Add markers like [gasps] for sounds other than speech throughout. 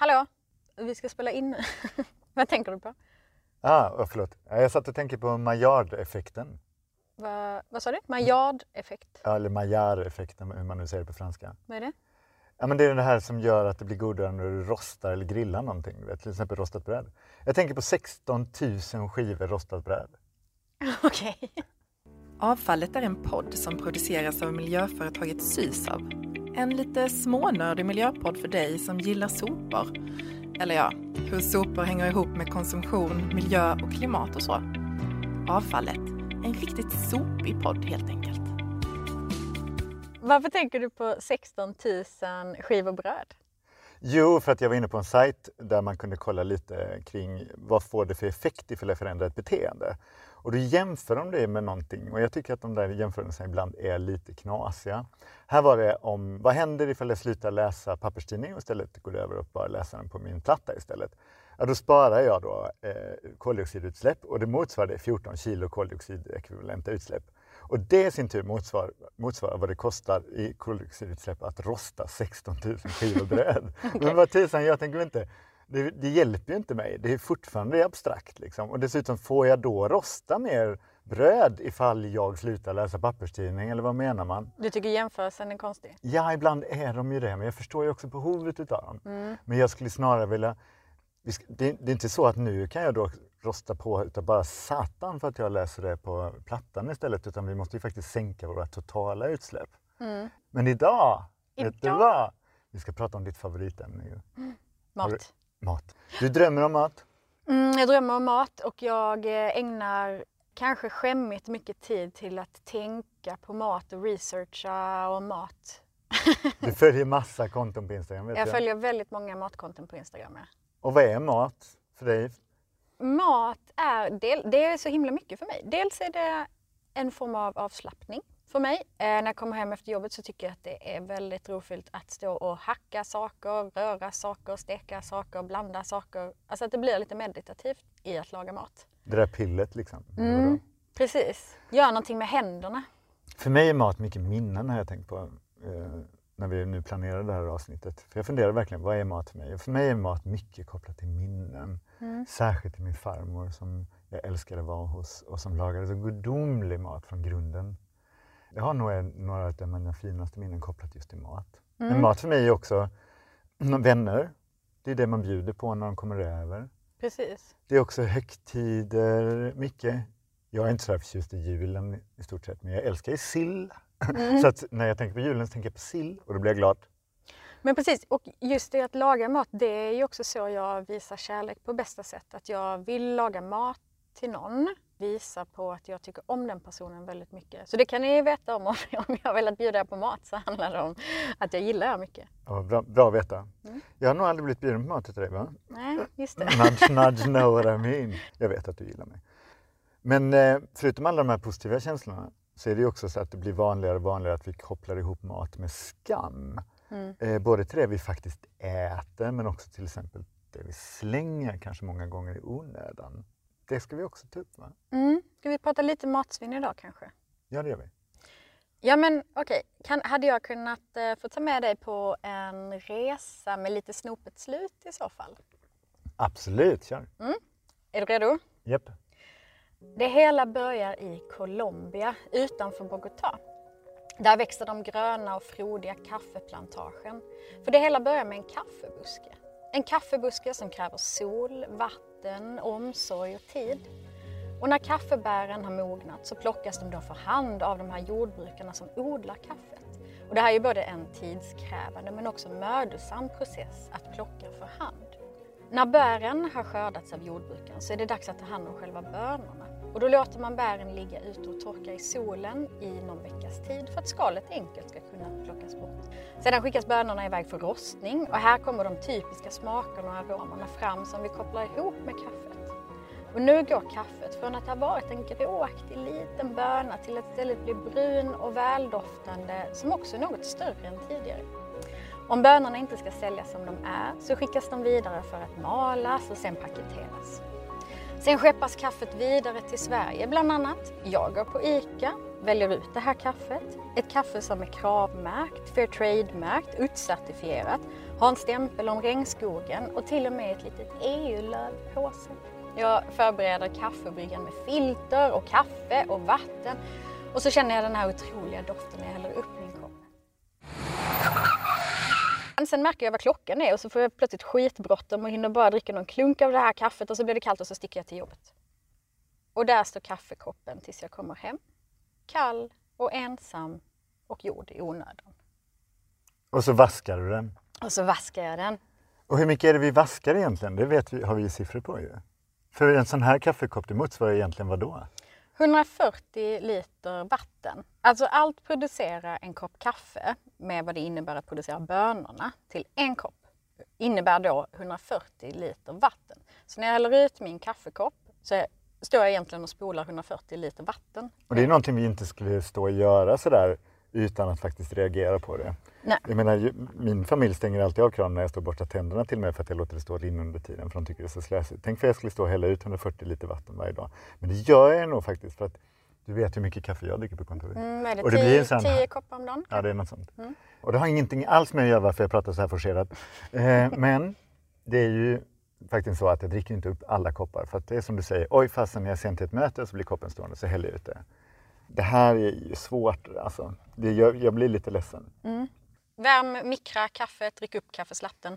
Hallå, vi ska spela in. [laughs] Vad tänker du på? Ah, oh, förlåt. Jag satt och tänkte på Maillard-effekten. Va, vad sa du? Maillard-effekt? Ja, eller Maillard-effekten, hur man nu säger det på franska. Vad är det? Ja, men det är det här som gör att det blir godare när du rostar eller grillar någonting. Till exempel rostat bröd. Jag tänker på 16 000 skivor rostat bröd. [laughs] Okej. Okay. Avfallet är en podd som produceras av miljöföretaget Sysav. En lite smånördig miljöpodd för dig som gillar sopor. Eller ja, hur sopor hänger ihop med konsumtion, miljö och klimat och så. Avfallet, en riktigt sopig podd helt enkelt. Varför tänker du på 16 000 skivor bröd? Jo, för att jag var inne på en sajt där man kunde kolla lite kring vad får det för effekt ifall jag förändrar ett beteende. Och då jämför de det med någonting och jag tycker att de där jämförelserna ibland är lite knasiga. Här var det om vad händer ifall jag slutar läsa papperstidning och istället går över och bara läser den på min platta istället. Ja, då sparar jag då eh, koldioxidutsläpp och det motsvarar 14 kilo koldioxidekvivalenta utsläpp. Och det i sin tur motsvarar, motsvarar vad det kostar i koldioxidutsläpp att rosta 16 000 kilo bröd. [laughs] okay. Men vad tusan, jag tänker inte det, det, hjälper ju inte mig. Det är fortfarande abstrakt. Liksom. Och dessutom, får jag då rosta mer bröd ifall jag slutar läsa papperstidning eller vad menar man? Du tycker jämförelsen är konstig? Ja, ibland är de ju det, men jag förstår ju också behovet utav dem. Mm. Men jag skulle snarare vilja... Det, det är inte så att nu kan jag då rosta på utav bara satan för att jag läser det på plattan istället, utan vi måste ju faktiskt sänka våra totala utsläpp. Mm. Men idag, idag, vet du vad? Vi ska prata om ditt favoritämne ju. Mm. Mat. Mat. Du drömmer om mat? Mm, jag drömmer om mat och jag eh, ägnar kanske skämmigt mycket tid till att tänka på mat och researcha om mat. [laughs] Du följer massa konton på Instagram? Vet jag, jag följer väldigt många matkonton på Instagram. Ja. Och vad är mat för dig? Mat är, det är så himla mycket för mig. Dels är det en form av avslappning för mig. Eh, när jag kommer hem efter jobbet så tycker jag att det är väldigt roligt att stå och hacka saker, röra saker, steka saker, blanda saker. Alltså att det blir lite meditativt i att laga mat. Det där pillet liksom? Mm, precis. Göra någonting med händerna. För mig är mat mycket minnen har jag tänkt på eh, när vi nu planerar det här avsnittet. För jag funderar verkligen, vad är mat för mig? För mig är mat mycket kopplat till minnen. Mm. Särskilt till min farmor som jag älskade vara hos och som lagade så gudomlig mat från grunden. Jag har nog några av mina finaste minnen kopplat just till mat. Mm. Men mat för mig är också [clears throat] vänner. Det är det man bjuder på när de kommer över. Precis. Det är också högtider, mycket. Jag är inte så förtjust i julen i stort sett, men jag älskar ju sill. Mm. [laughs] så att när jag tänker på julen så tänker jag på sill och då blir jag glad. Men precis, och just det att laga mat, det är ju också så jag visar kärlek på bästa sätt. Att jag vill laga mat till någon visa på att jag tycker om den personen väldigt mycket. Så det kan ni veta om [laughs] om jag velat bjuda er på mat så handlar det om att jag gillar er mycket. Ja, bra, bra att veta. Mm. Jag har nog aldrig blivit bjuden på mat till dig va? Nej, just det. Nudge, nudge, [laughs] know what I mean. Jag vet att du gillar mig. Men eh, förutom alla de här positiva känslorna så är det ju också så att det blir vanligare och vanligare att vi kopplar ihop mat med skam. Mm. Eh, både till det vi faktiskt äter men också till exempel det vi slänger kanske många gånger i onödan. Det ska vi också ta upp va? Mm. Ska vi prata lite matsvinn idag kanske? Ja det gör vi. Ja men okej, okay. hade jag kunnat eh, få ta med dig på en resa med lite snopet slut i så fall? Absolut, kör! Mm. Är du redo? Japp. Det hela börjar i Colombia utanför Bogotá. Där växer de gröna och frodiga kaffeplantagen. För det hela börjar med en kaffebuske. En kaffebuske som kräver sol, vatten, omsorg och tid. Och när kaffebären har mognat så plockas de då för hand av de här jordbrukarna som odlar kaffet. Och det här är ju både en tidskrävande men också mödosam process att plocka för hand. När bären har skördats av jordbrukaren så är det dags att ta hand om själva bönorna. Och då låter man bären ligga ute och torka i solen i någon veckas tid för att skalet enkelt ska kunna plockas bort. Sedan skickas bönorna iväg för rostning och här kommer de typiska smakerna och aromerna fram som vi kopplar ihop med kaffet. Och nu går kaffet från att ha varit en gråaktig liten böna till att istället bli brun och väldoftande som också är något större än tidigare. Om bönorna inte ska säljas som de är så skickas de vidare för att malas och sen paketeras. Sen skeppas kaffet vidare till Sverige bland annat. Jag går på ICA väljer ut det här kaffet. Ett kaffe som är kravmärkt, Fairtrade-märkt, utcertifierat, har en stämpel om regnskogen och till och med ett litet EU-löv på sig. Jag förbereder kaffebryggan med filter och kaffe och vatten och så känner jag den här otroliga doften när jag häller upp Sen märker jag vad klockan är och så får jag plötsligt skitbråttom och hinner bara dricka någon klunk av det här kaffet och så blir det kallt och så sticker jag till jobbet. Och där står kaffekoppen tills jag kommer hem. Kall och ensam och gjord i onödan. Och så vaskar du den. Och så vaskar jag den. Och hur mycket är det vi vaskar egentligen? Det vet vi, har vi ju siffror på ju. För en sån här kaffekopp, det motsvarar egentligen vad då? 140 liter vatten. Alltså allt producerar en kopp kaffe med vad det innebär att producera bönorna till en kopp innebär då 140 liter vatten. Så när jag häller ut min kaffekopp så står jag egentligen och spolar 140 liter vatten. Och det är någonting vi inte skulle stå och göra sådär utan att faktiskt reagera på det. Nej. Jag menar, min familj stänger alltid av kranen när jag står och borstar tänderna till mig för att jag låter det stå rinna under tiden för de tycker det är så slösigt. Tänk för jag skulle stå och hälla ut 140 liter vatten varje dag. Men det gör jag nog faktiskt för att du vet hur mycket kaffe jag dricker på kontoret. Mm, är det, Och det blir 10, en sån- 10 koppar om dagen? Ja, det är något sånt. Mm. Och det har ingenting alls med att göra varför jag pratar så här forcerat. Eh, [laughs] men det är ju faktiskt så att jag dricker inte upp alla koppar. För att det är som du säger, oj fastän jag är sen till ett möte så blir koppen stående så häller jag ut det. Det här är ju svårt, alltså. Det, jag, jag blir lite ledsen. Värm, mikra kaffet, drick upp kaffeslatten.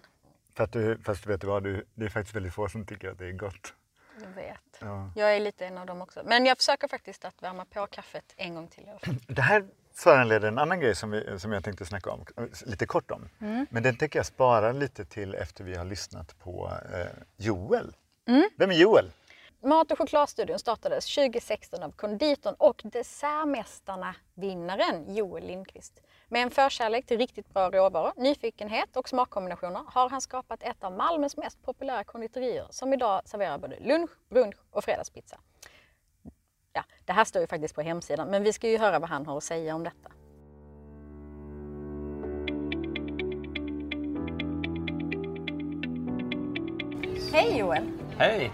För att du, fast vet du vad, du, det är faktiskt väldigt få som tycker att det är gott. Jag vet. Ja. Jag är lite en av dem också. Men jag försöker faktiskt att värma på kaffet en gång till. [clears throat] Det här föranleder en annan grej som, vi, som jag tänkte snacka om, lite kort om. Men den tänker jag spara lite till efter vi har lyssnat på eh, Joel. Vem är Joel? Mat och chokladstudion startades 2016 av konditorn och dessertmästarna-vinnaren Joel Lindqvist. Med en förkärlek till riktigt bra råvaror, nyfikenhet och smakkombinationer har han skapat ett av Malmös mest populära konditorier som idag serverar både lunch, brunch och fredagspizza. Ja, det här står ju faktiskt på hemsidan, men vi ska ju höra vad han har att säga om detta. Hej Joel! Hej!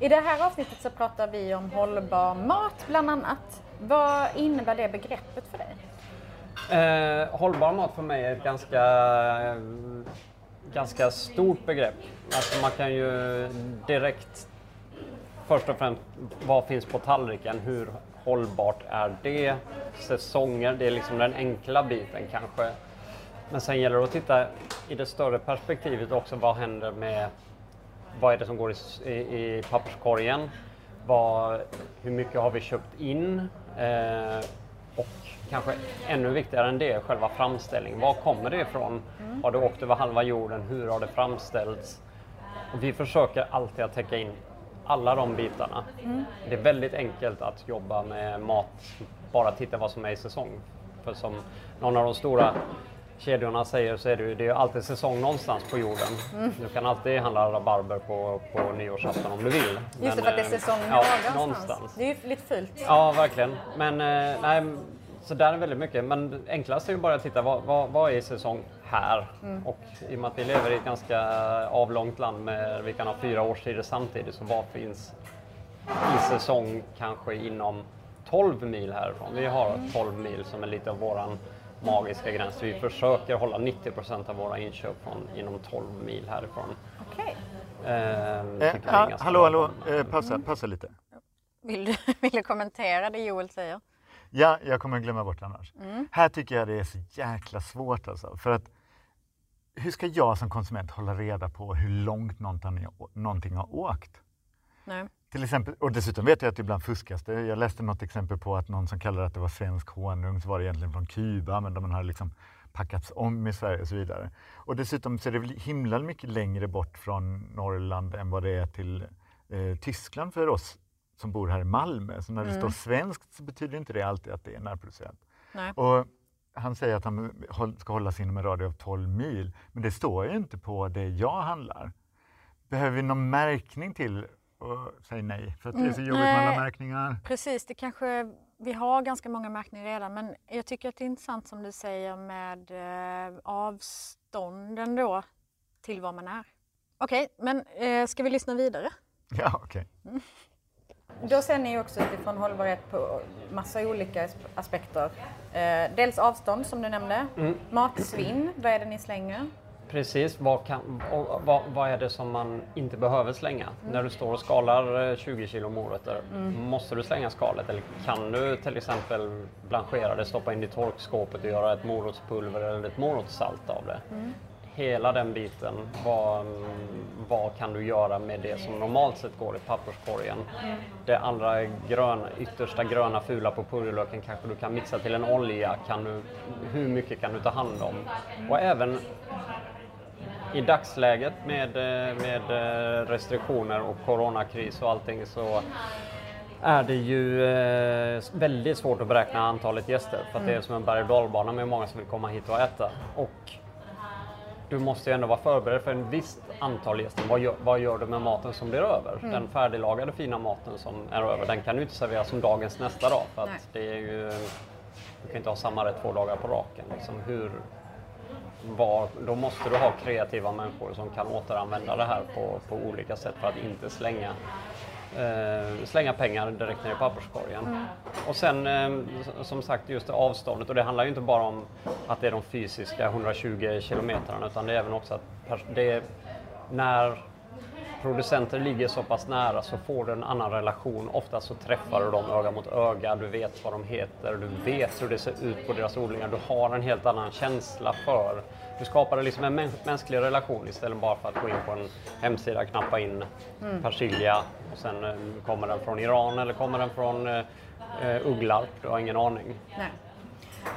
I det här avsnittet så pratar vi om hållbar mat bland annat. Vad innebär det begreppet för dig? Eh, hållbar mat för mig är ett ganska, eh, ganska stort begrepp. Alltså man kan ju direkt, först och främst, vad finns på tallriken? Hur hållbart är det? Säsonger, det är liksom den enkla biten kanske. Men sen gäller det att titta i det större perspektivet också. Vad händer med vad är det som går i, i, i papperskorgen? Vad, hur mycket har vi köpt in? Eh, och kanske ännu viktigare än det, själva framställningen. Var kommer det ifrån? Har det åkt över halva jorden? Hur har det framställts? Och vi försöker alltid att täcka in alla de bitarna. Det är väldigt enkelt att jobba med mat, bara titta vad som är i säsong. För som någon av de stora kedjorna säger så är det ju det är alltid säsong någonstans på jorden. Du kan alltid handla rabarber på, på nyårsafton om du vill. Just det, för att det är eh, säsong ja, någonstans. någonstans. Det är ju lite fult. Ja, verkligen. Men eh, nej, så där är väldigt mycket. Men det enklaste är ju bara att titta vad, vad, vad är säsong här? Och i och med att vi lever i ett ganska avlångt land med vi kan ha fyra årstider samtidigt, så vad finns i säsong kanske inom 12 mil härifrån? Vi har 12 mil som är lite av våran magiska gräns. Vi försöker hålla 90 procent av våra inköp från inom 12 mil härifrån. Okej. Ehm, Eh, är ha, hallå, hallå, eh, pausa, pausa lite. Vill, du, [laughs] vill du kommentera det Joel säger? Ja, jag kommer glömma bort det annars. Här tycker jag det är så jäkla svårt alltså. För att hur ska jag som konsument hålla reda på hur långt någonting, någonting har åkt? Nej. Till exempel, och dessutom vet jag att det ibland fuskas det. Jag läste något exempel på att någon som kallade att det var svensk honung så var det egentligen från Kuba men de har liksom packats om i Sverige och så vidare. Och dessutom så är det väl himla mycket längre bort från Norrland än vad det är till eh, Tyskland för oss som bor här i Malmö. Så när det står svenskt så betyder inte det alltid att det är närproducerat. Nej. Och han säger att han ska hålla sig inom en radie av 12 mil, men det står ju inte på det jag handlar. Behöver vi någon märkning till? Och säg nej, för att det är så Mm, jobbigt med alla märkningar. Precis, det kanske, vi har ganska många märkningar redan men jag tycker att det är intressant som du säger med eh, avstånden då till var man är. Okej, men eh, ska vi lyssna vidare? Ja, okej. då ser ni också utifrån hållbarhet på massa olika aspekter. Eh, dels avstånd som du nämnde, mm. matsvinn, vad är det ni slänger? Precis, vad, kan, vad, vad, är det som man inte behöver slänga? Mm. När du står och skalar 20 eh, kilo morötter, mm. måste du slänga skalet eller kan du till exempel blanchera det, stoppa in det i torkskåpet och göra ett morotspulver eller ett morotssalt av det? Mm. Hela den biten, vad, vad kan du göra med det som normalt sett går i papperskorgen? Mm. Det allra gröna, yttersta gröna fula på purjolöken kanske du kan mixa till en olja. Kan du, hur mycket kan du ta hand om? Och även i dagsläget med, med eh, restriktioner och coronakris och allting så är det ju eh, väldigt svårt att beräkna antalet gäster för att mm. det är som en berg och dalbana med många som vill komma hit och äta. Och du måste ju ändå vara förberedd för en visst antal gäster. Vad gör, vad gör du med maten som blir över? Mm. Den färdiglagade fina maten som är över, den kan du inte servera som dagens nästa dag. För att det är ju, du kan inte ha samma rätt två dagar på raken. Liksom hur, var, då måste du ha kreativa människor som kan återanvända det här på, på olika sätt för att inte slänga eh, slänga pengar direkt ner i papperskorgen. Mm. Och sen eh, som sagt just avståndet och det handlar ju inte bara om att det är de fysiska 120 kilometrarna utan det är även också att det är när producenter ligger så pass nära så får du en annan relation. Ofta så träffar du dem öga mot öga, du vet vad de heter, du vet hur det ser ut på deras odlingar, du har en helt annan känsla för du skapar liksom en mänsklig relation istället bara för att gå in på en hemsida, knappa in mm. persilja och sen eh, kommer den från Iran eller kommer den från eh, eh, Ugglarp, du har ingen aning. Nej.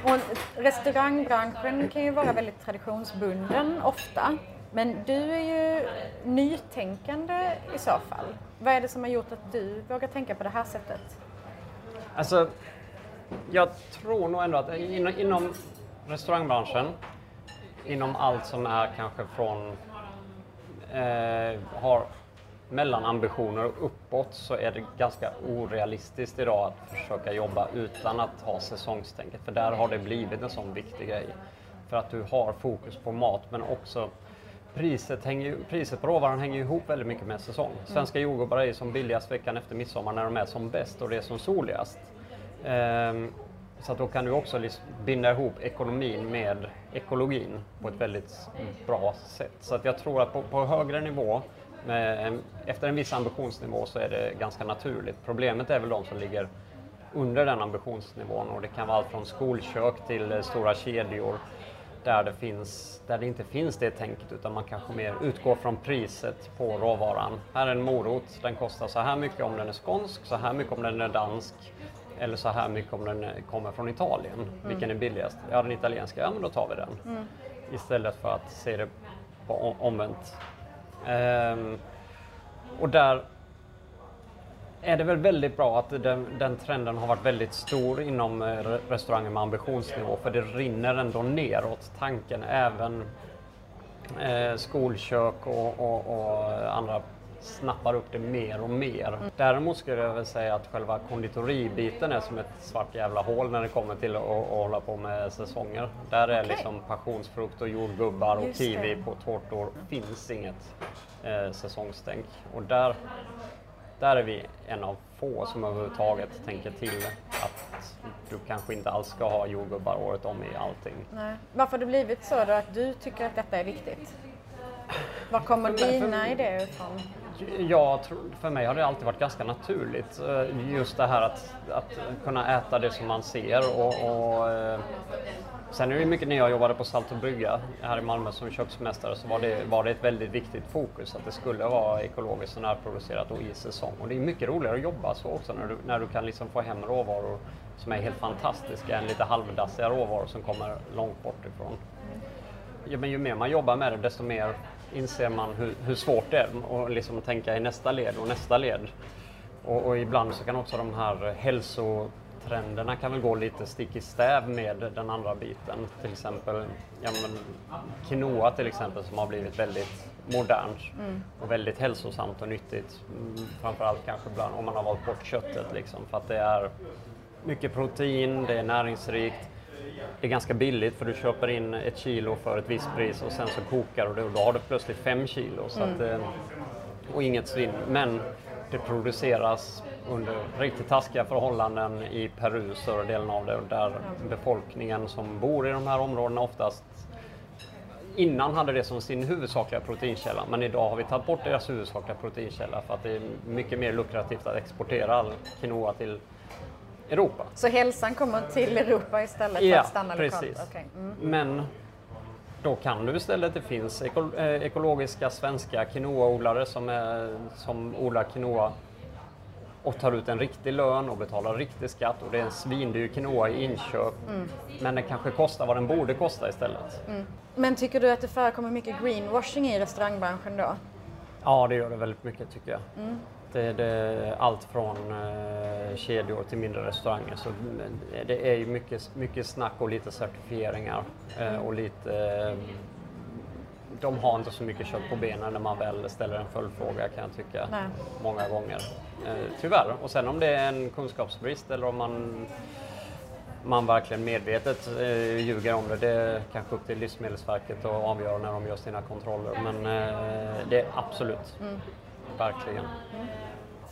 Och restaurangbranschen kan ju vara väldigt traditionsbunden ofta. Men du är ju nytänkande i så fall. Vad är det som har gjort att du vågar tänka på det här sättet? Alltså, jag tror nog ändå att inom restaurangbranschen inom allt som är kanske från eh, har mellanambitioner och uppåt så är det ganska orealistiskt idag att försöka jobba utan att ha säsongstänket. För där har det blivit en sån viktig grej. För att du har fokus på mat men också priset, hänger, priset på råvaran hänger ihop väldigt mycket med säsong. Svenska mm. jordgubbar är som billigast veckan efter midsommar när de är som bäst och det är som soligast. Um, så att då kan du också liksom binda ihop ekonomin med ekologin på ett väldigt bra sätt. Så att jag tror att på, på högre nivå, med, efter en viss ambitionsnivå, så är det ganska naturligt. Problemet är väl de som ligger under den ambitionsnivån och det kan vara allt från skolkök till eh, stora kedjor där det, finns, där det inte finns det tänket utan man kanske mer utgår från priset på råvaran. Här är en morot, den kostar så här mycket om den är skånsk, så här mycket om den är dansk eller så här mycket om den kommer från Italien. Mm. Vilken är billigast? Ja, den italienska, ja men då tar vi den. Mm. Istället för att se det på omvänt. Ehm, och där är det väl väldigt bra att den, den, trenden har varit väldigt stor inom eh, restauranger med ambitionsnivå för det rinner ändå neråt tanken även eh, skolkök och, och, och andra snappar upp det mer och mer. Mm. Däremot skulle jag väl säga att själva konditoribiten är som ett svart jävla hål när det kommer till att, att hålla på med säsonger. Där är okay. liksom passionsfrukt och jordgubbar och kiwi på tårtor. finns inget eh, säsongstänk. Och där, där är vi en av få som överhuvudtaget tänker till att du kanske inte alls ska ha jordgubbar året om i allting. Nej. Varför har det blivit så då att du tycker att detta är viktigt? Var kommer dina idéer ifrån? Ja, för mig har det alltid varit ganska naturligt. Eh, just det här att, att kunna äta det som man ser. Och, och eh, sen är det mycket när jag jobbade på Salt och Brygga här i Malmö som köksmästare så var det, var det ett väldigt viktigt fokus att det skulle vara ekologiskt och närproducerat och i säsong. Och det är mycket roligare att jobba så också när du, när du kan liksom få hem råvaror som är helt fantastiska än lite halvdassiga råvaror som kommer långt bort ifrån. Ja, men ju mer man jobbar med det desto mer inser man hur, hur svårt det är att liksom tänka i nästa led och nästa led. Och, och, ibland så kan också de här hälso hälsotrenderna kan väl gå lite stick i stäv med den andra biten. Till exempel ja, men, quinoa till exempel som har blivit väldigt modernt mm. och väldigt hälsosamt och nyttigt. Mm, framförallt kanske ibland om man har valt bort köttet liksom, för att det är mycket protein, det är näringsrikt det är ganska billigt för du köper in ett kilo för ett visst pris och sen så kokar och då har du plötsligt fem kilo. Så mm. att, eh, och inget svinn. Men det produceras under riktigt taskiga förhållanden i Peru, större delen av det, där befolkningen som bor i de här områdena oftast innan hade det som sin huvudsakliga proteinkälla, men idag har vi tagit bort deras huvudsakliga proteinkälla för att det är mycket mer lukrativt att exportera all quinoa till Europa. Så hälsan kommer till Europa istället Ja, för att stanna precis. lokalt? Okej. Mm. Men då kan du istället, det finns eh, ekologiska svenska quinoaodlare som, är, som odlar quinoa och tar ut en riktig lön och betalar riktig skatt och det är en svindyr quinoa i inköp. Mm. Men den kanske kostar vad den borde kosta istället. Men tycker du att det förekommer mycket greenwashing i restaurangbranschen då? Ja, det gör det väldigt mycket tycker jag. Mm. Det, det allt från eh, kedjor till mindre restauranger. Så det- det är ju mycket, mycket snack och lite certifieringar eh, och lite eh, de har inte så mycket kött på benen när man väl ställer en följdfråga kan jag tycka. Nej. Många gånger. Eh, tyvärr. Och sen om det är en kunskapsbrist eller om man, man verkligen medvetet eh, ljuger om det. Det är kanske upp till Livsmedelsverket att avgöra när de gör sina kontroller. Men eh, det är absolut. Verkligen.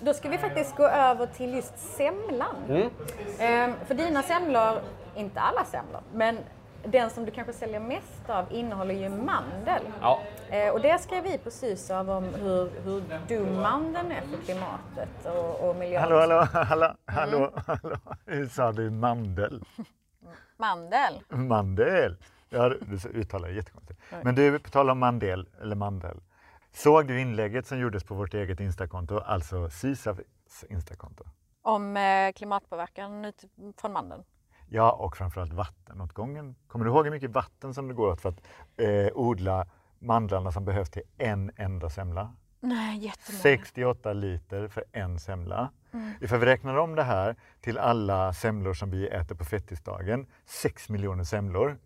Då ska vi faktiskt gå över till just semlan. Mm. Ehm, för dina semlor, inte alla semlor, men den som du kanske säljer mest av innehåller ju mandel. Ja, Eh, och det skrev vi på SYSAV om hur, hur dum mandeln är för klimatet och, och miljön. Hallå, hallå, hallå, hallå, Mm. hallå. Hur sa du mandel? Mandel? Mandel! Ja, du uttalar det jättekonstigt. Men du, på tal om mandel, eller mandel. Såg du inlägget som gjordes på vårt eget Instakonto, alltså SISAFs Instakonto? Om eh, klimatpåverkan utifrån mandeln? Ja, och framförallt vattenåtgången. Kommer du ihåg hur mycket vatten som det går åt för att eh, odla mandlarna som behövs till en enda semla? Nej, jättemånga. 68 liter för en semla. Ifall vi räknar om det här till alla semlor som vi äter på fettisdagen, 6 miljoner semlor.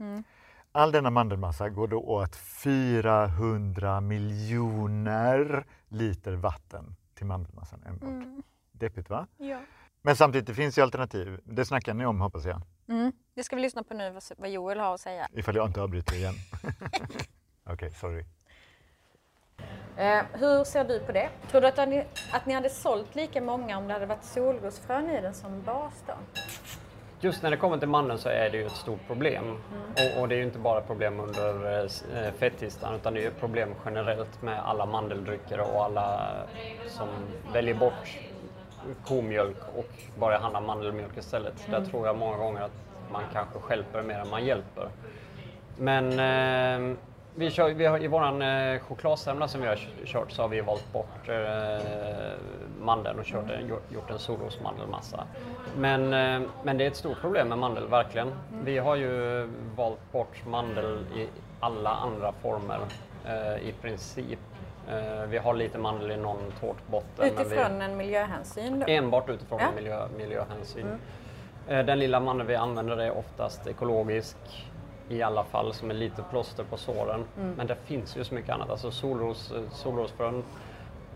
All denna mandelmassa går då åt 400 miljoner liter vatten till mandelmassan enbart. Deppigt va? Ja. Men samtidigt, det finns ju alternativ. Det snackar ni om hoppas jag. Mm. Det ska vi lyssna på nu, vad- Joel har att säga. Ifall jag inte avbryter igen. [laughs] Okej, sorry. Eh, hur ser du på det? Tror du att ni, att ni hade sålt lika många om det hade varit solrosfrön i den som bas då? Just när det kommer till mandeln så är det ju ett stort problem. Och, och det är ju inte bara problem under eh, eh, fettisdagen utan det är ju ett problem generellt med alla mandeldrycker och alla som väljer bort komjölk och börjar handla mandelmjölk istället. Där tror jag många gånger att man kanske stjälper mer än man hjälper. Men eh, vi kör, vi har, i våran eh, chokladsemla som vi har kört så har vi valt bort eh, mandeln och kört en, gjort- en solrosmandelmassa. Men, eh, men det är ett stort problem med mandel, verkligen. Vi har ju valt bort mandel i alla andra former eh, i princip. Eh, vi har lite mandel i någon tårtbotten. men vi- Utifrån en miljöhänsyn då? Enbart utifrån Ja. miljö, miljöhänsyn. Eh, Den lilla mandeln vi använder är oftast ekologisk i alla fall som är lite plåster på såren. Men det finns ju så mycket annat. Alltså solros, eh, solrosfrön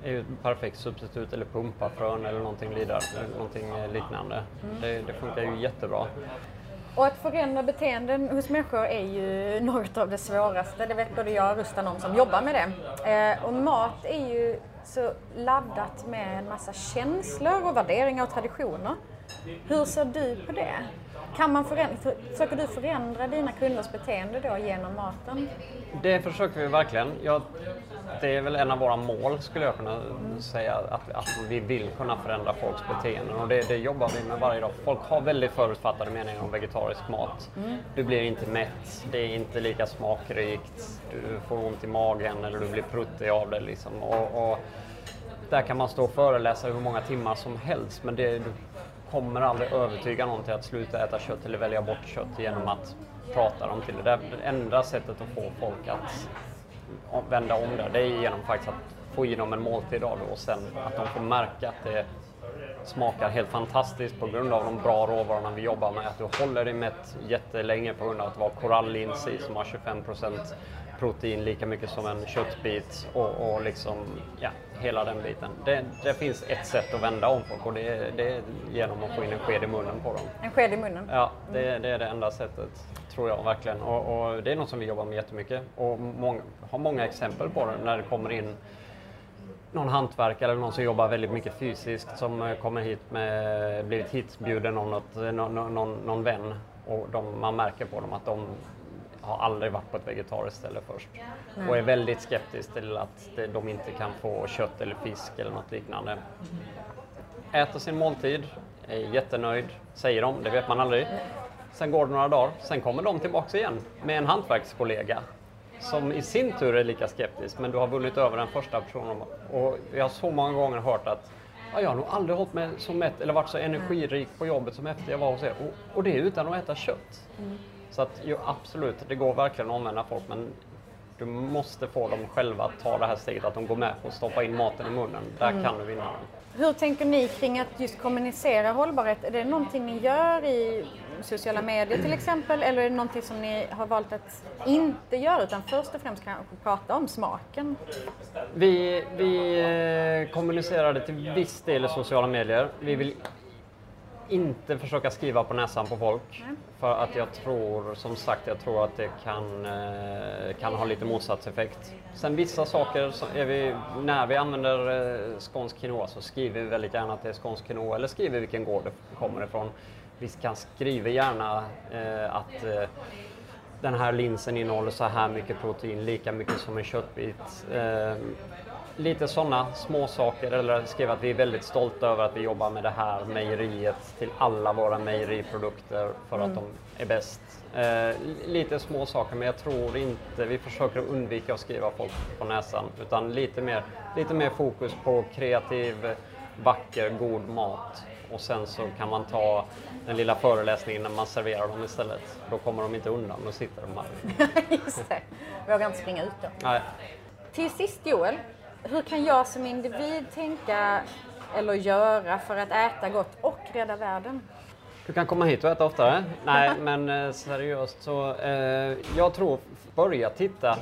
är ju ett perfekt substitut eller pumpafrön eller någonting, lidar, någonting liknande. Det, det funkar ju jättebra. Och att förändra beteenden hos människor är ju något av det svåraste. Det vet både jag och Rustan om som jobbar med det. Eh, och mat är ju så laddat med en massa känslor och värderingar och traditioner. Hur ser du på det? Kan man förändra, för, försöker du förändra dina kunders beteende då genom maten? Det försöker vi verkligen. Jag, det är väl en av våra mål skulle jag kunna säga, att, att vi vill kunna förändra folks beteenden och det, det jobbar vi med varje dag. Folk har väldigt förutfattade meningar om vegetarisk mat. Du blir inte mätt, det är inte lika smakrikt, du får ont i magen eller du blir pruttig av det. Liksom. Och, och där kan man stå och föreläsa hur många timmar som helst men det, du kommer aldrig övertyga någon till att sluta äta kött eller välja bort kött genom att prata dem till det. Det enda sättet att få folk att vända om det, det är genom faktiskt att få i dem en måltid av det och sen att de får märka att det smakar helt fantastiskt på grund av de bra råvarorna vi jobbar med. Att du håller dig mätt jättelänge på grund av att det var korallins i som har 25% protein, lika mycket som en köttbit och, och liksom, ja, hela den biten. Det, det finns ett sätt att vända om folk och det det är genom att få in en sked i munnen på dem. En sked i munnen? Ja, det, det är det enda sättet, tror jag verkligen. Och, och det är något som vi jobbar med jättemycket och många, har många exempel på det när det kommer in någon hantverkare eller någon som jobbar väldigt mycket fysiskt som eh, kommer hit med, blivit hitbjuden av något, någon, någon, någon vän. Och de, man märker på dem att de har aldrig varit på ett vegetariskt ställe först. Och är väldigt skeptisk till att de inte kan få kött eller fisk eller något liknande. Äter sin måltid, är jättenöjd, säger de, det vet man aldrig. Sen går det några dagar, sen kommer de tillbaks igen med en hantverkskollega som i sin tur är lika skeptisk, men du har vunnit över den första personen. Och jag har så många gånger hört att ja, jag har nog aldrig hållit mig så mätt eller varit så energirik på jobbet som efter jag var hos er. Och, och det är utan att äta kött. Mm. Så att jo, absolut, det går verkligen att omvända folk, men du måste få dem själva att ta det här steget, att de går med på att stoppa in maten i munnen. Där mm. kan du vinna dem. Hur tänker ni kring att just kommunicera hållbarhet? Är det någonting ni gör i sociala medier till exempel eller är det någonting som ni har valt att inte göra utan först och främst kanske prata om smaken? Vi, vi eh, kommunicerade till viss del i sociala medier. Vi vill inte försöka skriva på näsan på folk. Mm. För att jag tror, som sagt, jag tror att det kan, eh, kan ha lite motsatseffekt. Sen vissa saker, vi, när vi använder eh, skånsk quinoa så skriver vi väldigt gärna att det är skånsk quinoa eller skriver vilken gård det kommer ifrån. Vi kan skriva gärna eh, att eh, den här linsen innehåller så här mycket protein, lika mycket som en köttbit. Eh, lite sådana små saker eller skriva att vi är väldigt stolta över att vi jobbar med det här mejeriet till alla våra mejeriprodukter för mm. att de är bäst. Eh, lite små saker men jag tror inte, vi försöker undvika att skriva folk på näsan utan lite mer, lite mer fokus på kreativ, vacker, god mat och sen så kan man ta den lilla föreläsningen när man serverar dem istället. Då kommer de inte undan, då sitter de här. [laughs] Just det, vågar inte springa ut då. Nej. Till sist Joel, hur kan jag som individ tänka eller göra för att äta gott och rädda världen? Du kan komma hit och äta oftare. Nej, men eh, seriöst så eh, jag tror börja titta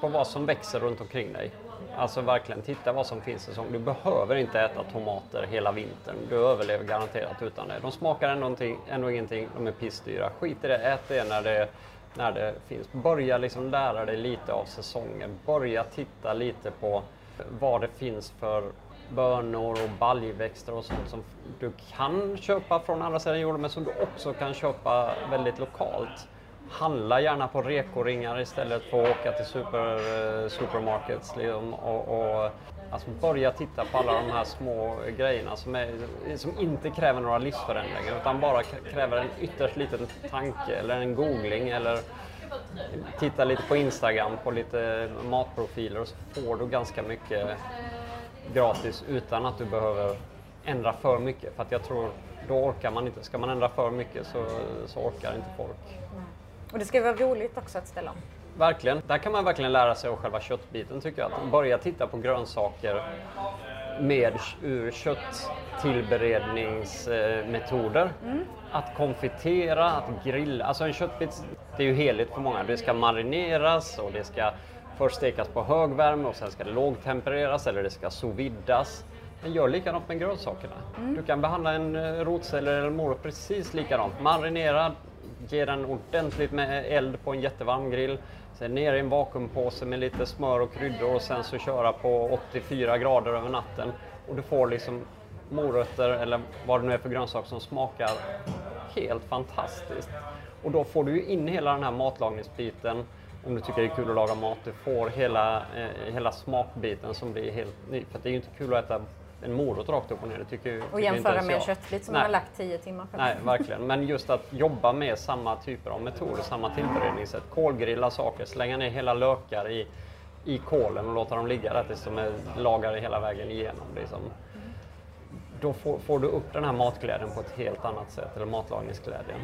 på vad som växer runt omkring dig. Alltså verkligen titta vad som finns i säsong. Du behöver inte äta tomater hela vintern. Du överlever garanterat utan det. De smakar ändå, ändå ingenting, de är pissdyra. Skit i det, ät det när det, när det finns. Börja liksom lära dig lite av säsongen. Börja titta lite på vad det finns för bönor och baljväxter och sånt som du kan köpa från andra sidan jorden men som du också kan köpa väldigt lokalt. Handla gärna på rekoringar istället för att åka till super, eh, supermarkets liksom, och, och alltså börja titta på alla de här små grejerna som, är, som inte kräver några livsförändringar utan bara kräver en ytterst liten tanke eller en googling eller titta lite på Instagram på lite matprofiler och så får du ganska mycket gratis utan att du behöver ändra för mycket. För att jag tror, då orkar man inte. Ska man ändra för mycket så, så orkar inte folk. Och det ska vara roligt också att ställa om. Verkligen. Där kan man verkligen lära sig av själva köttbiten tycker jag. Att börja titta på grönsaker med ur kötttillberedningsmetoder. Mm. Att konfitera, att grilla. Alltså en köttbit, det är ju heligt för många. Det ska marineras och det ska först stekas på hög värme och sen ska det lågtempereras eller det ska sous vidas. Men gör likadant med grönsakerna. Mm. Du kan behandla en eh, rotceller eller morot precis likadant. Marinera, ge den ordentligt med eld på en jättevarm grill. Sen ner i en vakuumpåse med lite smör och kryddor och sen så köra på 84 grader över natten. Och du får liksom morötter eller vad det nu är för grönsaker som smakar helt fantastiskt. Och då får du ju in hela den här matlagningsbiten om du tycker det är kul att laga mat. Du får hela, eh, hela smakbiten som blir helt ny. För det är ju inte kul att äta en morot rakt upp och ner. Det tycker, och jämföra med en köttbit som Nej. man har lagt 10 timmar på. Nej, verkligen. Men just att jobba med samma typer av metoder, samma tillberedningssätt. Kolgrilla saker, slänga ner hela lökar i, i kolen och låta dem ligga där tills de är lagade hela vägen igenom. Liksom. Då får, får, du upp den här matglädjen på ett helt annat sätt, eller matlagningsglädjen.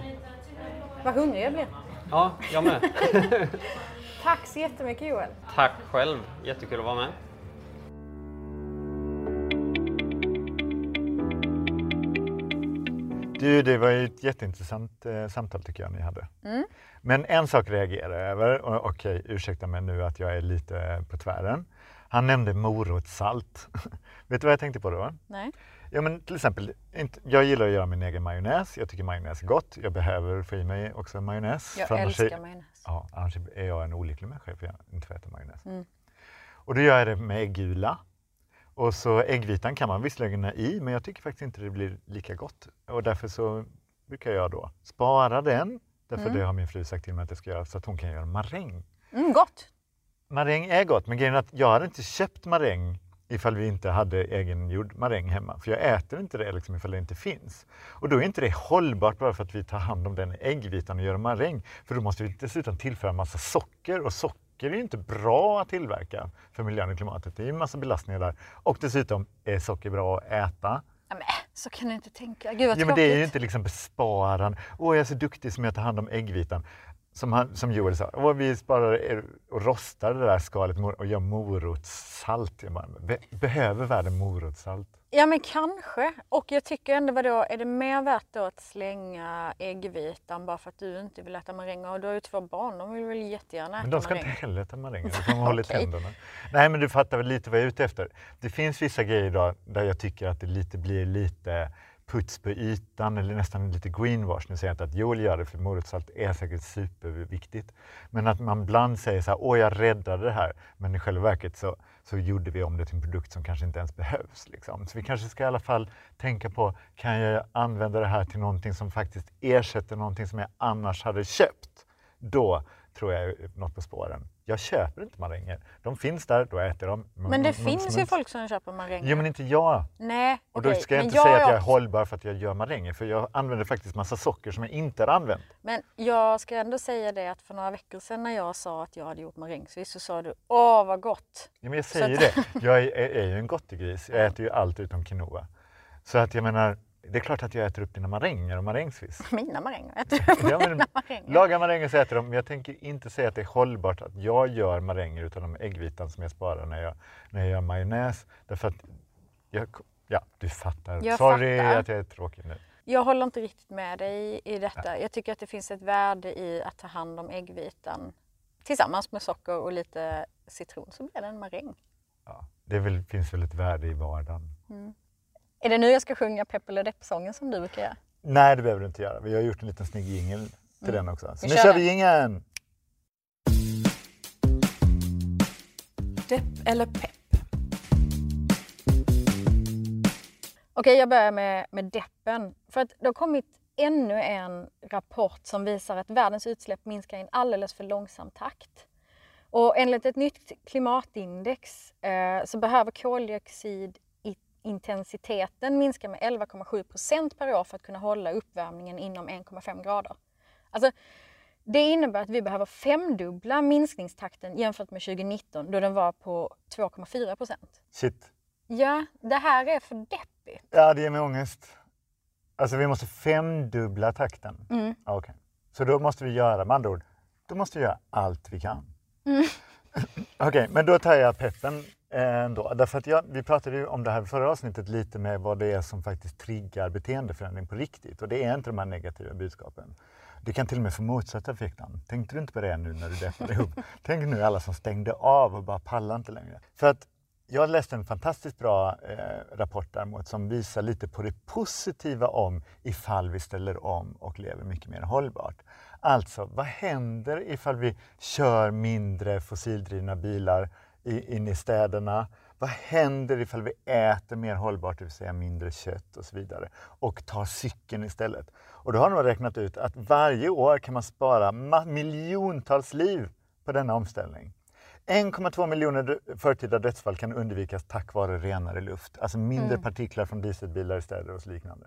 Vad hungrig jag blir. Ja, jag med. [laughs] Tack så jättemycket Joel. Tack själv, jättekul att vara med. Du, det var ju ett jätteintressant eh, samtal tycker jag ni hade. Mm. Men en sak reagerar jag över, och, okej ursäkta mig nu att jag är lite på tvären. Han nämnde morotssalt. [laughs] Vet du vad jag tänkte på då? Nej. Ja men till exempel, jag gillar att göra min egen majonnäs. Jag tycker majonnäs är gott. Jag behöver få i mig också majonnäs. Jag älskar majonnäs. Ja, annars är jag en olycklig människa för jag inte får äta majonnäs. Mm. Och då gör jag det med äggula. Och så äggvitan kan man visserligen ha i, men jag tycker faktiskt inte det blir lika gott. Och därför så brukar jag då spara den, därför Mm. det har min fru sagt till mig att jag ska göra, så att hon kan göra maräng. Mm, gott! Maräng är gott, men grejen är att jag hade inte köpt maräng ifall vi inte hade egengjord maräng hemma. För jag äter inte det liksom ifall det inte finns. Och då är inte det hållbart bara för att vi tar hand om den äggvitan och gör maräng. För då måste vi dessutom tillföra massa socker och socker är ju inte bra att tillverka för miljön och klimatet. Det är ju en massa belastningar där. Och dessutom är socker bra att äta. Ja, men, så kan du inte tänka. Gud vad Ja, men det är ju inte liksom besparande. Åh, jag är så duktig som jag tar hand om äggvitan. Som, han, som Joel sa, Åh, vi sparar och rostar det där skalet och gör morotssalt. Bara, behöver världen morotssalt? Ja men kanske. Och jag tycker ändå vadå, är det mer värt då att slänga äggvitan bara för att du inte vill äta maränger? Och du har ju två barn, de vill väl jättegärna äta Men de ska maräng? inte heller äta maränger, får man [laughs] hålla i tänderna. Nej men du fattar väl lite vad jag är ute efter. Det finns vissa grejer idag där jag tycker att det lite blir lite puts på ytan eller nästan lite greenwash. Nu säger jag inte att Joel gör det för morotssalt är säkert superviktigt. Men att man ibland säger så här, åh jag räddade det här. Men i själva verket så, så gjorde vi om det till en produkt som kanske inte ens behövs. Liksom. Så vi kanske ska i alla fall tänka på, kan jag använda det här till någonting som faktiskt ersätter någonting som jag annars hade köpt? Då tror jag är något på spåren. Jag köper inte maränger. De finns där, då äter jag dem. Men det finns mums, ju folk som köper maränger. Jo men inte jag. Nej, Och då okej. ska jag Men inte säga att jag är hållbar för att jag gör maränger, för jag använder faktiskt massa socker som jag inte har använt. Men jag ska ändå säga det att för några veckor sedan när jag sa att jag hade gjort marängsviss så sa du åh vad gott. Ja, men jag säger att- det, [laughs] jag är, är, är ju en gottegris. Jag äter ju allt utom quinoa. Så att jag menar, det är klart att jag äter upp dina maränger och marängsviss. [laughs] Mina maränger, äter du Ja, men, maränger? laga maränger så äter de, men jag tänker inte säga att det är hållbart att jag gör maränger utan de äggvitan som jag sparar när jag, när jag gör majonnäs. Därför att, jag, ja du fattar. Jag Sorry fattar. att jag är tråkig nu. Jag håller inte riktigt med dig i detta. Jag tycker att det finns ett värde i att ta hand om äggvitan tillsammans med socker och lite citron så blir det en maräng. Ja, det väl, finns väl ett värde i vardagen. Är det nu jag ska sjunga Pepp eller Depp-sången som du brukar göra? Nej, det behöver du inte göra. Vi har gjort en liten snygg jingel till den också. Så Vi nu kör vi jingeln! Depp eller pepp? Okej, jag börjar med, med deppen. För att det har kommit ännu en rapport som visar att världens utsläpp minskar i en alldeles för långsam takt. Och enligt ett nytt klimatindex eh, så behöver koldioxidintensiteten minska med 11,7 procent per år för att kunna hålla uppvärmningen inom 1,5 grader. Alltså, det innebär att vi behöver femdubbla minskningstakten jämfört med 2019 då den var på 2,4 procent. Shit. Ja, det här är för deppigt. Ja, det ger mig ångest. Alltså vi måste femdubbla takten. Mm. Okej. Så då måste vi göra, med andra ord, då måste vi göra allt vi kan. [laughs] Okej, men då tar jag peppen ändå. Därför att jag, vi pratade ju om det här förra avsnittet lite med vad det är som faktiskt triggar beteendeförändring på riktigt. Och det är inte de här negativa budskapen. Det kan till och med få motsatt effekt. Ann. Tänkte du inte på det nu när du deppade ihop? [laughs] Tänk nu alla som stängde av och bara pallar inte längre. För att jag läste en fantastiskt bra eh, rapport däremot som visar lite på det positiva om ifall vi ställer om och lever mycket mer hållbart. Alltså, vad händer ifall vi kör mindre fossildrivna bilar in i städerna? Vad händer ifall vi äter mer hållbart, det vill säga mindre kött och så vidare och tar cykeln istället? Och då har de räknat ut att varje år kan man spara miljontals liv på denna omställning. 1,2 miljoner förtida dödsfall kan undvikas tack vare renare luft, alltså mindre partiklar från dieselbilar i städer och liknande.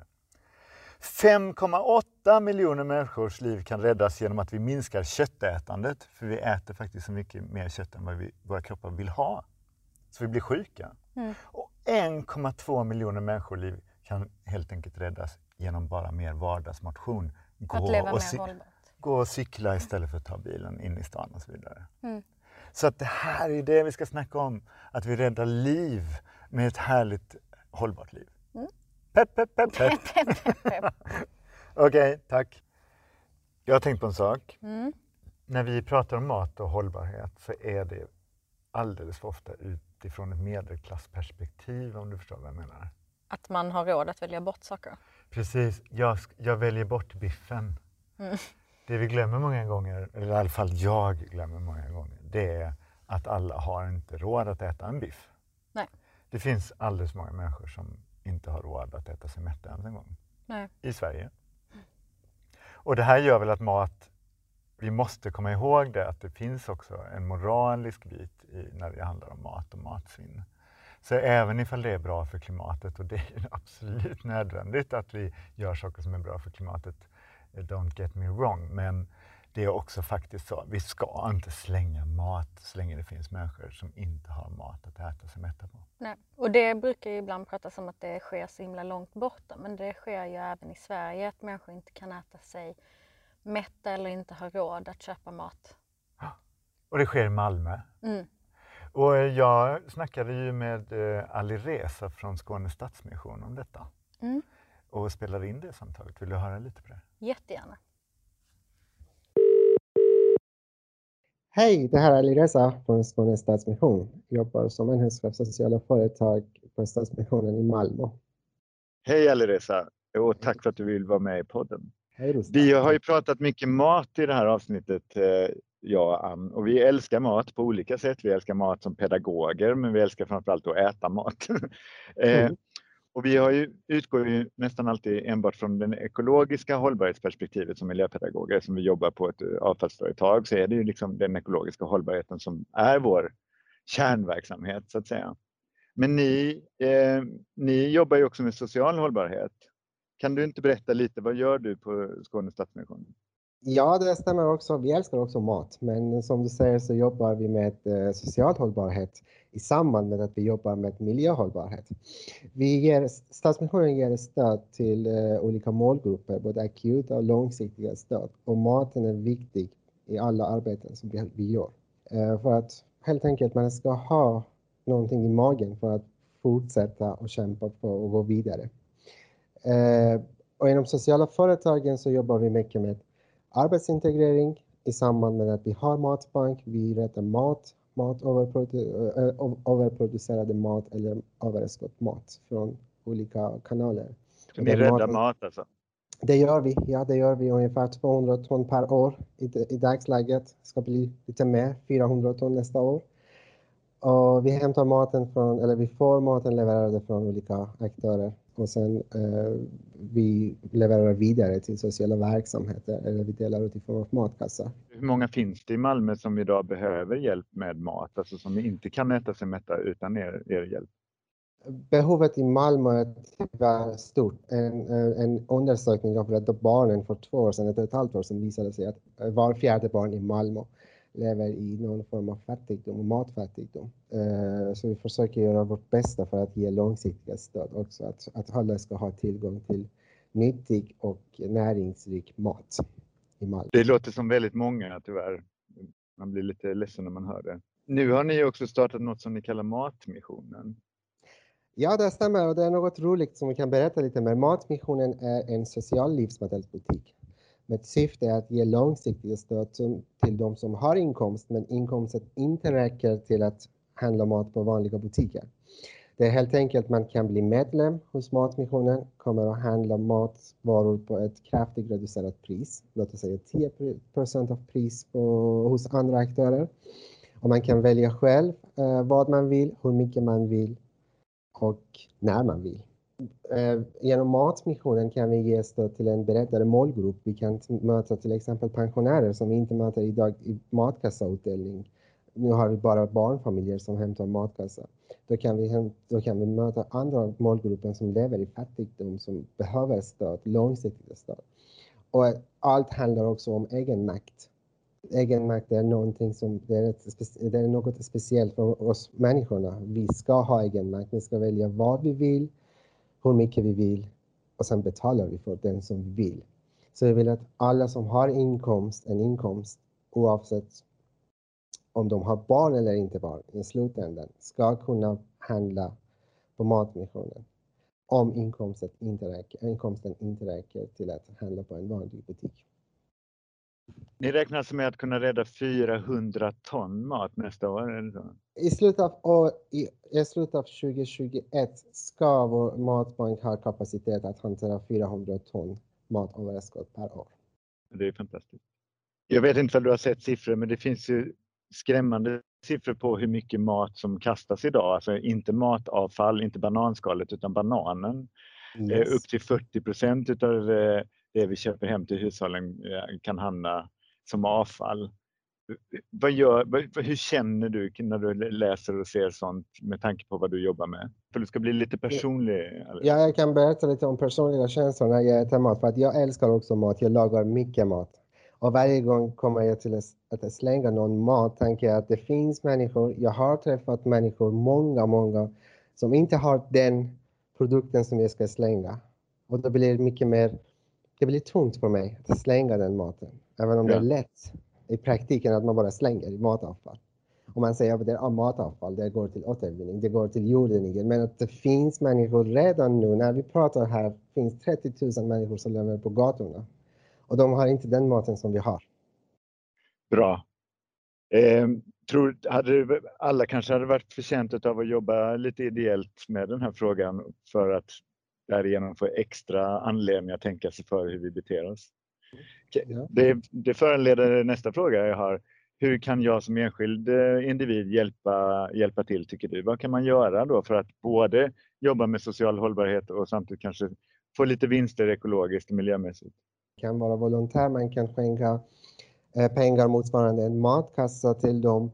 5,8 miljoner människors liv kan räddas genom att vi minskar köttätandet, för vi äter faktiskt så mycket mer kött än vad vi, våra kroppar vill ha. Så vi blir sjuka. Och 1,2 miljoner människoliv kan helt enkelt räddas genom bara mer vardagsmotion. Gå Att leva och mer hållbart. gå och cykla istället för att ta bilen in i stan och så vidare. Mm. Så att det här är det vi ska snacka om, att vi räddar liv med ett härligt hållbart liv. Pepp, pepp, pepp, pepp. Okej, tack. Jag har tänkt på en sak. Mm. När vi pratar om mat och hållbarhet så är det alldeles för ofta utifrån ett medelklassperspektiv om du förstår vad jag menar. Att man har råd att välja bort saker. Precis, jag, jag väljer bort biffen. Mm. Det vi glömmer många gånger, eller i alla fall jag glömmer många gånger, det är att alla har inte råd att äta en biff. Nej. Det finns alldeles många människor som inte har råd att äta sig mätta ens en gång. Nej. I Sverige. Och det här gör väl att mat, vi måste komma ihåg det att det finns också en moralisk bit i, när det handlar om mat och matsvinn. Så även ifall det är bra för klimatet och det är [laughs] absolut nödvändigt att vi gör saker som är bra för klimatet, eh, don't get me wrong, men det är också faktiskt så, vi ska inte slänga mat så länge det finns människor som inte har mat att äta sig mätta på. Nej. Och det brukar ju ibland pratas om att det sker så himla långt borta, men det sker ju även i Sverige att människor inte kan äta sig mätta eller inte har råd att köpa mat. [gasps] Och det sker i Malmö. Mm. Och jag snackade ju med eh, Ali Reza från Skåne Stadsmission om detta Mm. och spelade in det samtalet. Vill du höra lite på det? Jättegärna. Hej, det här är Ali Reza från Skåne Stadsmission. Jag jobbar som enhetschef för sociala företag på Stadsmissionen i Malmö. Hej Alireza och tack för att du vill vara med i podden. Hej. Vi har ju pratat mycket mat i det här avsnittet, eh, jag och Ann, och vi älskar mat på olika sätt. Vi älskar mat som pedagoger, men vi älskar framförallt att äta mat. [laughs] eh, Mm och vi har ju, utgår ju nästan alltid enbart från det ekologiska hållbarhetsperspektivet som miljöpedagoger. Som vi jobbar på ett eh, avfallsföretag så är det ju liksom den ekologiska hållbarheten som är vår kärnverksamhet så att säga. Men ni, eh, ni jobbar ju också med social hållbarhet. Kan du inte berätta lite, vad gör du på Skånes Stadsmission? Ja, det stämmer också. Vi älskar också mat, men som du säger så jobbar vi med eh, social hållbarhet i samband med att vi jobbar med miljöhållbarhet. Vi ger, Stadsmissionen ger stöd till eh, olika målgrupper, både akuta och långsiktiga stöd. Och maten är viktig i alla arbeten som vi, vi gör. Eh, för att helt enkelt man ska ha någonting i magen för att fortsätta och kämpa på och gå vidare. Och inom sociala företagen så jobbar vi mycket med arbetsintegrering i samband med att vi har matbank, vi rättar mat, mat ö- överproducerade mat eller överskott mat från olika kanaler. Så ni räddar mat alltså? Det gör vi, ja det gör vi ungefär 200 ton per år i, i dagsläget. Ska bli lite mer, 400 ton nästa år. Och vi hämtar maten från, eller vi får maten levererade från olika aktörer och sen eh, vi levererar vidare till sociala verksamheter eller vi delar ut i form av matkassar. Hur många finns det i Malmö som idag behöver hjälp med mat, alltså som inte kan äta sig mätta utan er, er hjälp? Behovet i Malmö är tyvärr stort. En, en en undersökning av Rädda Barnen för två år sedan, ett och ett halvt år sedan, visade sig att var fjärde barn i Malmö lever i någon form av fattigdom, matfattigdom. Eh, Så vi försöker göra vårt bästa för att ge långsiktiga stöd också, att, att alla ska ha tillgång till nyttig och näringsrik mat i Malmö. Det låter som väldigt många tyvärr. Man blir lite ledsen när man hör det. Nu har ni också startat något som ni kallar Matmissionen. Ja, det stämmer och det är något roligt som vi kan berätta lite mer. Matmissionen är en social livsmedelsbutik med syfte att ge långsiktiga stöd till, de som har inkomst men inkomsten inte räcker till att handla mat på vanliga butiker. Det är helt enkelt man kan bli medlem hos Matmissionen, kommer att handla matvaror på ett kraftigt reducerat pris, låt oss säga 10% av pris på, hos andra aktörer. Och man kan välja själv eh, vad man vill, hur mycket man vill och när man vill. Eh, genom Matmissionen kan vi ge stöd till en bredare målgrupp. Vi kan möta till exempel pensionärer som vi inte möter idag i matkassautdelning. Nu har vi bara barnfamiljer som hämtar matkassa. Då kan vi, då kan vi möta andra målgrupper som lever i fattigdom som behöver stöd, långsiktigt stöd. Och allt handlar också om egenmakt. Egenmakt är någonting som det är, ett, det är något speciellt för oss människorna. Vi ska ha egenmakt. Vi ska välja vad vi vill, hur mycket vi vill och sen betalar vi för den som vi vill. Så jag vill att alla som har inkomst, en inkomst oavsett om de har barn eller inte barn i slutändan ska kunna handla på Matmissionen om inkomsten inte räcker, inkomsten inte räcker till att handla på en vanlig butik. Ni räknar med att kunna rädda 400 ton mat nästa år? Eller så? I slutet av, år, i, I slutet av 2021 ska vår matbank ha kapacitet att hantera 400 ton matöverskott per år. Det är fantastiskt. Jag vet inte om du har sett siffror, men det finns ju skrämmande siffror på hur mycket mat som kastas idag. Alltså inte matavfall, inte bananskalet utan bananen. Yes. Upp till 40 procent utav det vi köper hem till hushållen kan hamna som avfall. Vad gör, hur känner du när du läser och ser sånt med tanke på vad du jobbar med? För du ska bli lite personlig. Ja, jag kan berätta lite om personliga känslor när jag äter mat. För att jag älskar också mat. Jag lagar mycket mat. Och varje gång kommer jag till att slänga någon mat tänker jag att det finns människor. Jag har träffat människor, många, många, som inte har den produkten som jag ska slänga. Och då blir det mycket mer, det blir tungt för mig att slänga den maten. Även om ja. det är lätt i praktiken att man bara slänger matavfall. Och man säger att det är matavfall, det går till återvinning, det går till jorden igen. Men att det finns människor redan nu, när vi pratar här, finns 30 000 människor som lever på gatorna. Och de har inte den maten som vi har. Bra. Eh, tror, hade alla kanske hade varit förtjänta av att jobba lite ideellt med den här frågan för att därigenom få extra anledning att tänka sig för hur vi beter oss. Det, det föranleder nästa fråga jag har. Hur kan jag som enskild eh, individ hjälpa, hjälpa till tycker du? Vad kan man göra då för att både jobba med social hållbarhet och samtidigt kanske få lite vinster ekologiskt och miljömässigt? Det kan vara volontär, man kan skänka eh, pengar motsvarande en matkassa till dem.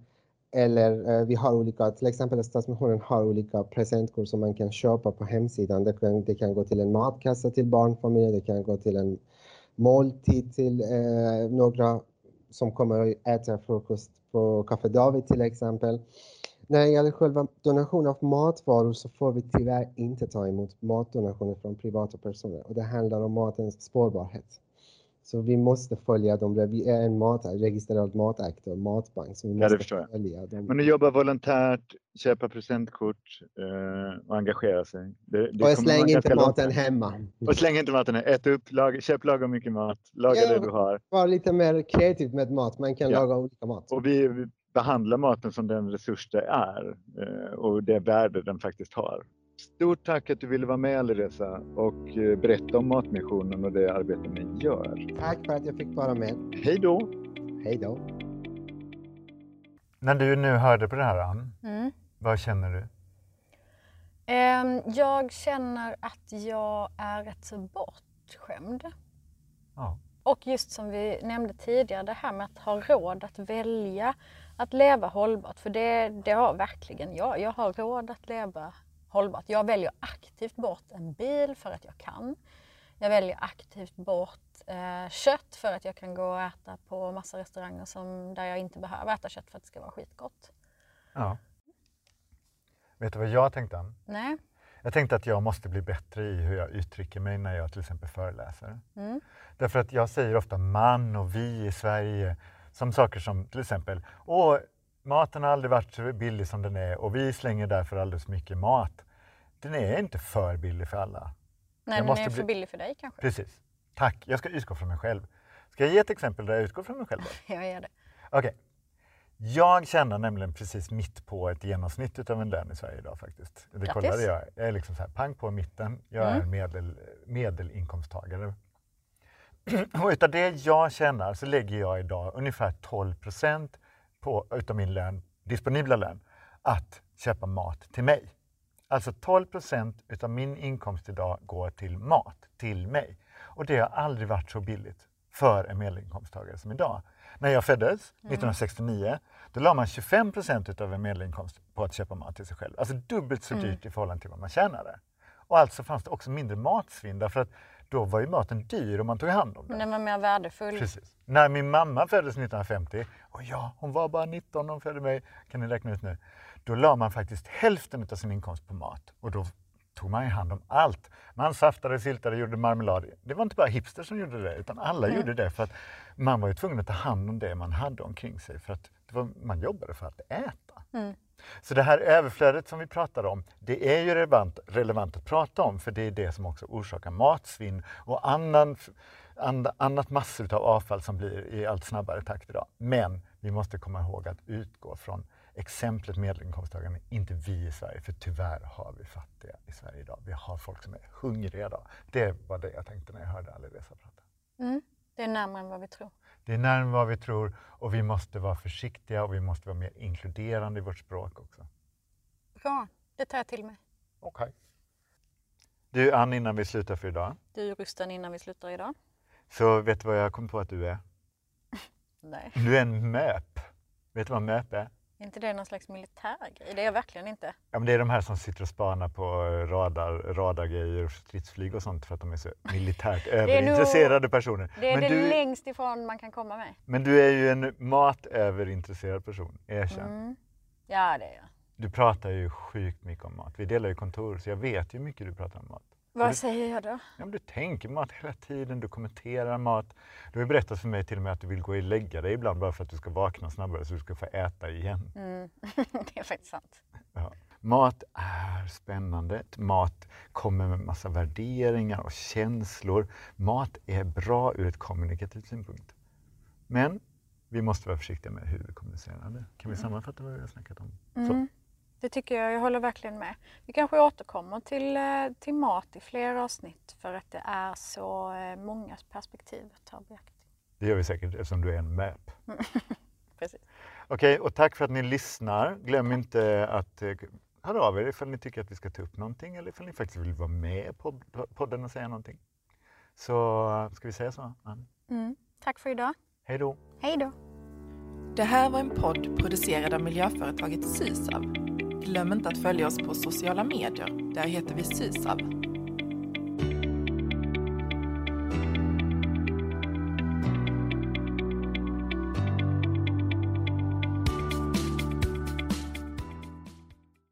Eller eh, vi har olika, till exempel Stadsmissionen har olika presentkort som man kan köpa på hemsidan. Det kan, det kan gå till en matkassa till barnfamiljer, det kan gå till en måltid till eh, några som kommer att äta frukost på Café David till exempel. När det gäller själva donation av matvaror så får vi tyvärr inte ta emot matdonationer från privata personer och det handlar om matens spårbarhet. Så vi måste följa dem. Vi är en mat, registrerad mataktör, matbank. Så vi måste ja, det förstår jag. dem. Men du jobbar volontärt, köpa presentkort eh, och engagera sig. Det, det och släng inte maten långt. hemma. Och släng inte maten hemma. Ät upp, lag, köp lagom mycket mat. Laga ja, det du har. Var lite mer kreativ med mat. Man kan ja. laga olika mat. Och vi, vi behandlar maten som den resurs det är eh, och det värde den faktiskt har. Stort tack att du ville vara med Alireza och eh, berätta om Matmissionen och det arbete ni gör. Tack för att jag fick vara med. Hej då! Hej då! När du nu hörde på det här, Ann, mm. vad känner du? Ehm, jag känner att jag är rätt så bortskämd. Ja. Och just som vi nämnde tidigare, det här med att ha råd att välja att leva hållbart. För det, det har verkligen jag. Jag har råd att leva hållbart. Jag väljer aktivt bort en bil för att jag kan. Jag väljer aktivt bort eh, kött för att jag kan gå och äta på massa restauranger som, där jag inte behöver äta kött för att det ska vara skitgott. Ja. Vet du vad jag tänkte? Nej. Jag tänkte att jag måste bli bättre i hur jag uttrycker mig när jag till exempel föreläser. Mm. Därför att jag säger ofta man och vi i Sverige som saker som till exempel Åh, maten har aldrig varit så billig som den är och vi slänger därför alldeles mycket mat. Den är inte för billig för alla. Nej, jag den är för billig för dig kanske. Precis. Tack, jag ska utgå från mig själv. Ska jag ge ett exempel där jag utgår från mig själv? Då? [laughs] jag gör det. Okej. Okay. Jag känner nämligen precis mitt på ett genomsnitt av en lön i Sverige idag faktiskt. Det Grattis. kollade jag. Jag är liksom så här pang på mitten. Jag är mm. medel, medelinkomsttagare. [clears throat] Och utav det jag tjänar så lägger jag idag ungefär 12 procent på, utav min lön, disponibla lön att köpa mat till mig. Alltså 12 procent utav min inkomst idag går till mat, till mig. Och det har aldrig varit så billigt för en medelinkomsttagare som idag. När jag föddes, mm. 1969, då la man 25 procent utav en medelinkomst på att köpa mat till sig själv. Alltså dubbelt så mm. dyrt i förhållande till vad man tjänade. Och alltså fanns det också mindre matsvinn därför att då var ju maten dyr och man tog hand om den. Den var mer värdefull. Precis. När min mamma föddes 1950, och ja, hon var bara 19 när hon födde mig, kan ni räkna ut nu. Då la man faktiskt hälften av sin inkomst på mat och då tog man ju hand om allt. Man saftade, syltade, gjorde marmelad. Det var inte bara hipster som gjorde det, utan alla mm. gjorde det för att man var ju tvungen att ta hand om det man hade omkring sig för att var, man jobbade för att äta. Mm. Så det här överflödet som vi pratar om, det är ju relevant, relevant att prata om för det är det som också orsakar matsvinn och annan, annat massor av avfall som blir i allt snabbare takt idag. Men vi måste komma ihåg att utgå från exemplet medelinkomsttagare, inte vi i Sverige, för tyvärr har vi fattiga i Sverige idag. Vi har folk som är hungriga idag. Det var det jag tänkte när jag hörde Alireza prata. Mm, det är närmare än vad vi tror. Det är närmare vad vi tror och vi måste vara försiktiga och vi måste vara mer inkluderande i vårt språk också. Bra, det tar jag till mig. Okej. Du Ann, innan vi slutar för idag, Du Rusten innan vi slutar idag? så vet du vad jag kom på att du är? [laughs] Nej. Du är en MÖP. Vet du vad MÖP är? Är inte det någon slags militärgrej? Det är jag verkligen inte. Ja, men det är de här som sitter och spanar på radar, radargrejer, stridsflyg och sånt för att de är så [laughs] militärt nog- överintresserade personer. Det är men, det du, längst ifrån man kan komma med. men du är ju en matöverintresserad person, erkänn. Mm. Ja, det är jag. Du pratar ju sjukt mycket om mat. Vi delar ju kontor så jag vet ju hur mycket du pratar om mat. Vad du- säger jag då? Ja, men du tänker mat hela tiden, du kommenterar mat. Du har berättat för mig till och med att du vill gå och lägga dig ibland bara för att du ska vakna snabbare så du ska få äta igen. Mm. [laughs] det är faktiskt sant. Ja. Mat är spännande. Mat kommer med massa värderingar och känslor. Mat är bra ur ett kommunikativt synpunkt. Men vi måste vara försiktiga med hur vi kommunicerar det. Kan vi sammanfatta vad vi har snackat om? Mm. Det tycker jag, jag håller verkligen med. Vi kanske återkommer till, eh, till mat i fler avsnitt för att det är så eh, många perspektiv att ta beakt. Det gör vi säkert eftersom du är en MÖP. [laughs] Precis. Okej, och tack för att ni lyssnar. Glöm inte att eh, höra av er ifall ni tycker att vi ska ta upp någonting eller ifall ni faktiskt vill vara med på podden och säga någonting. Så ska vi säga så? Ann? Mm. Tack för idag. Hej då! Hej då! Det här var en podd producerad av miljöföretaget Sysav. Glöm inte att följa oss på sociala medier. Där heter vi Sysav.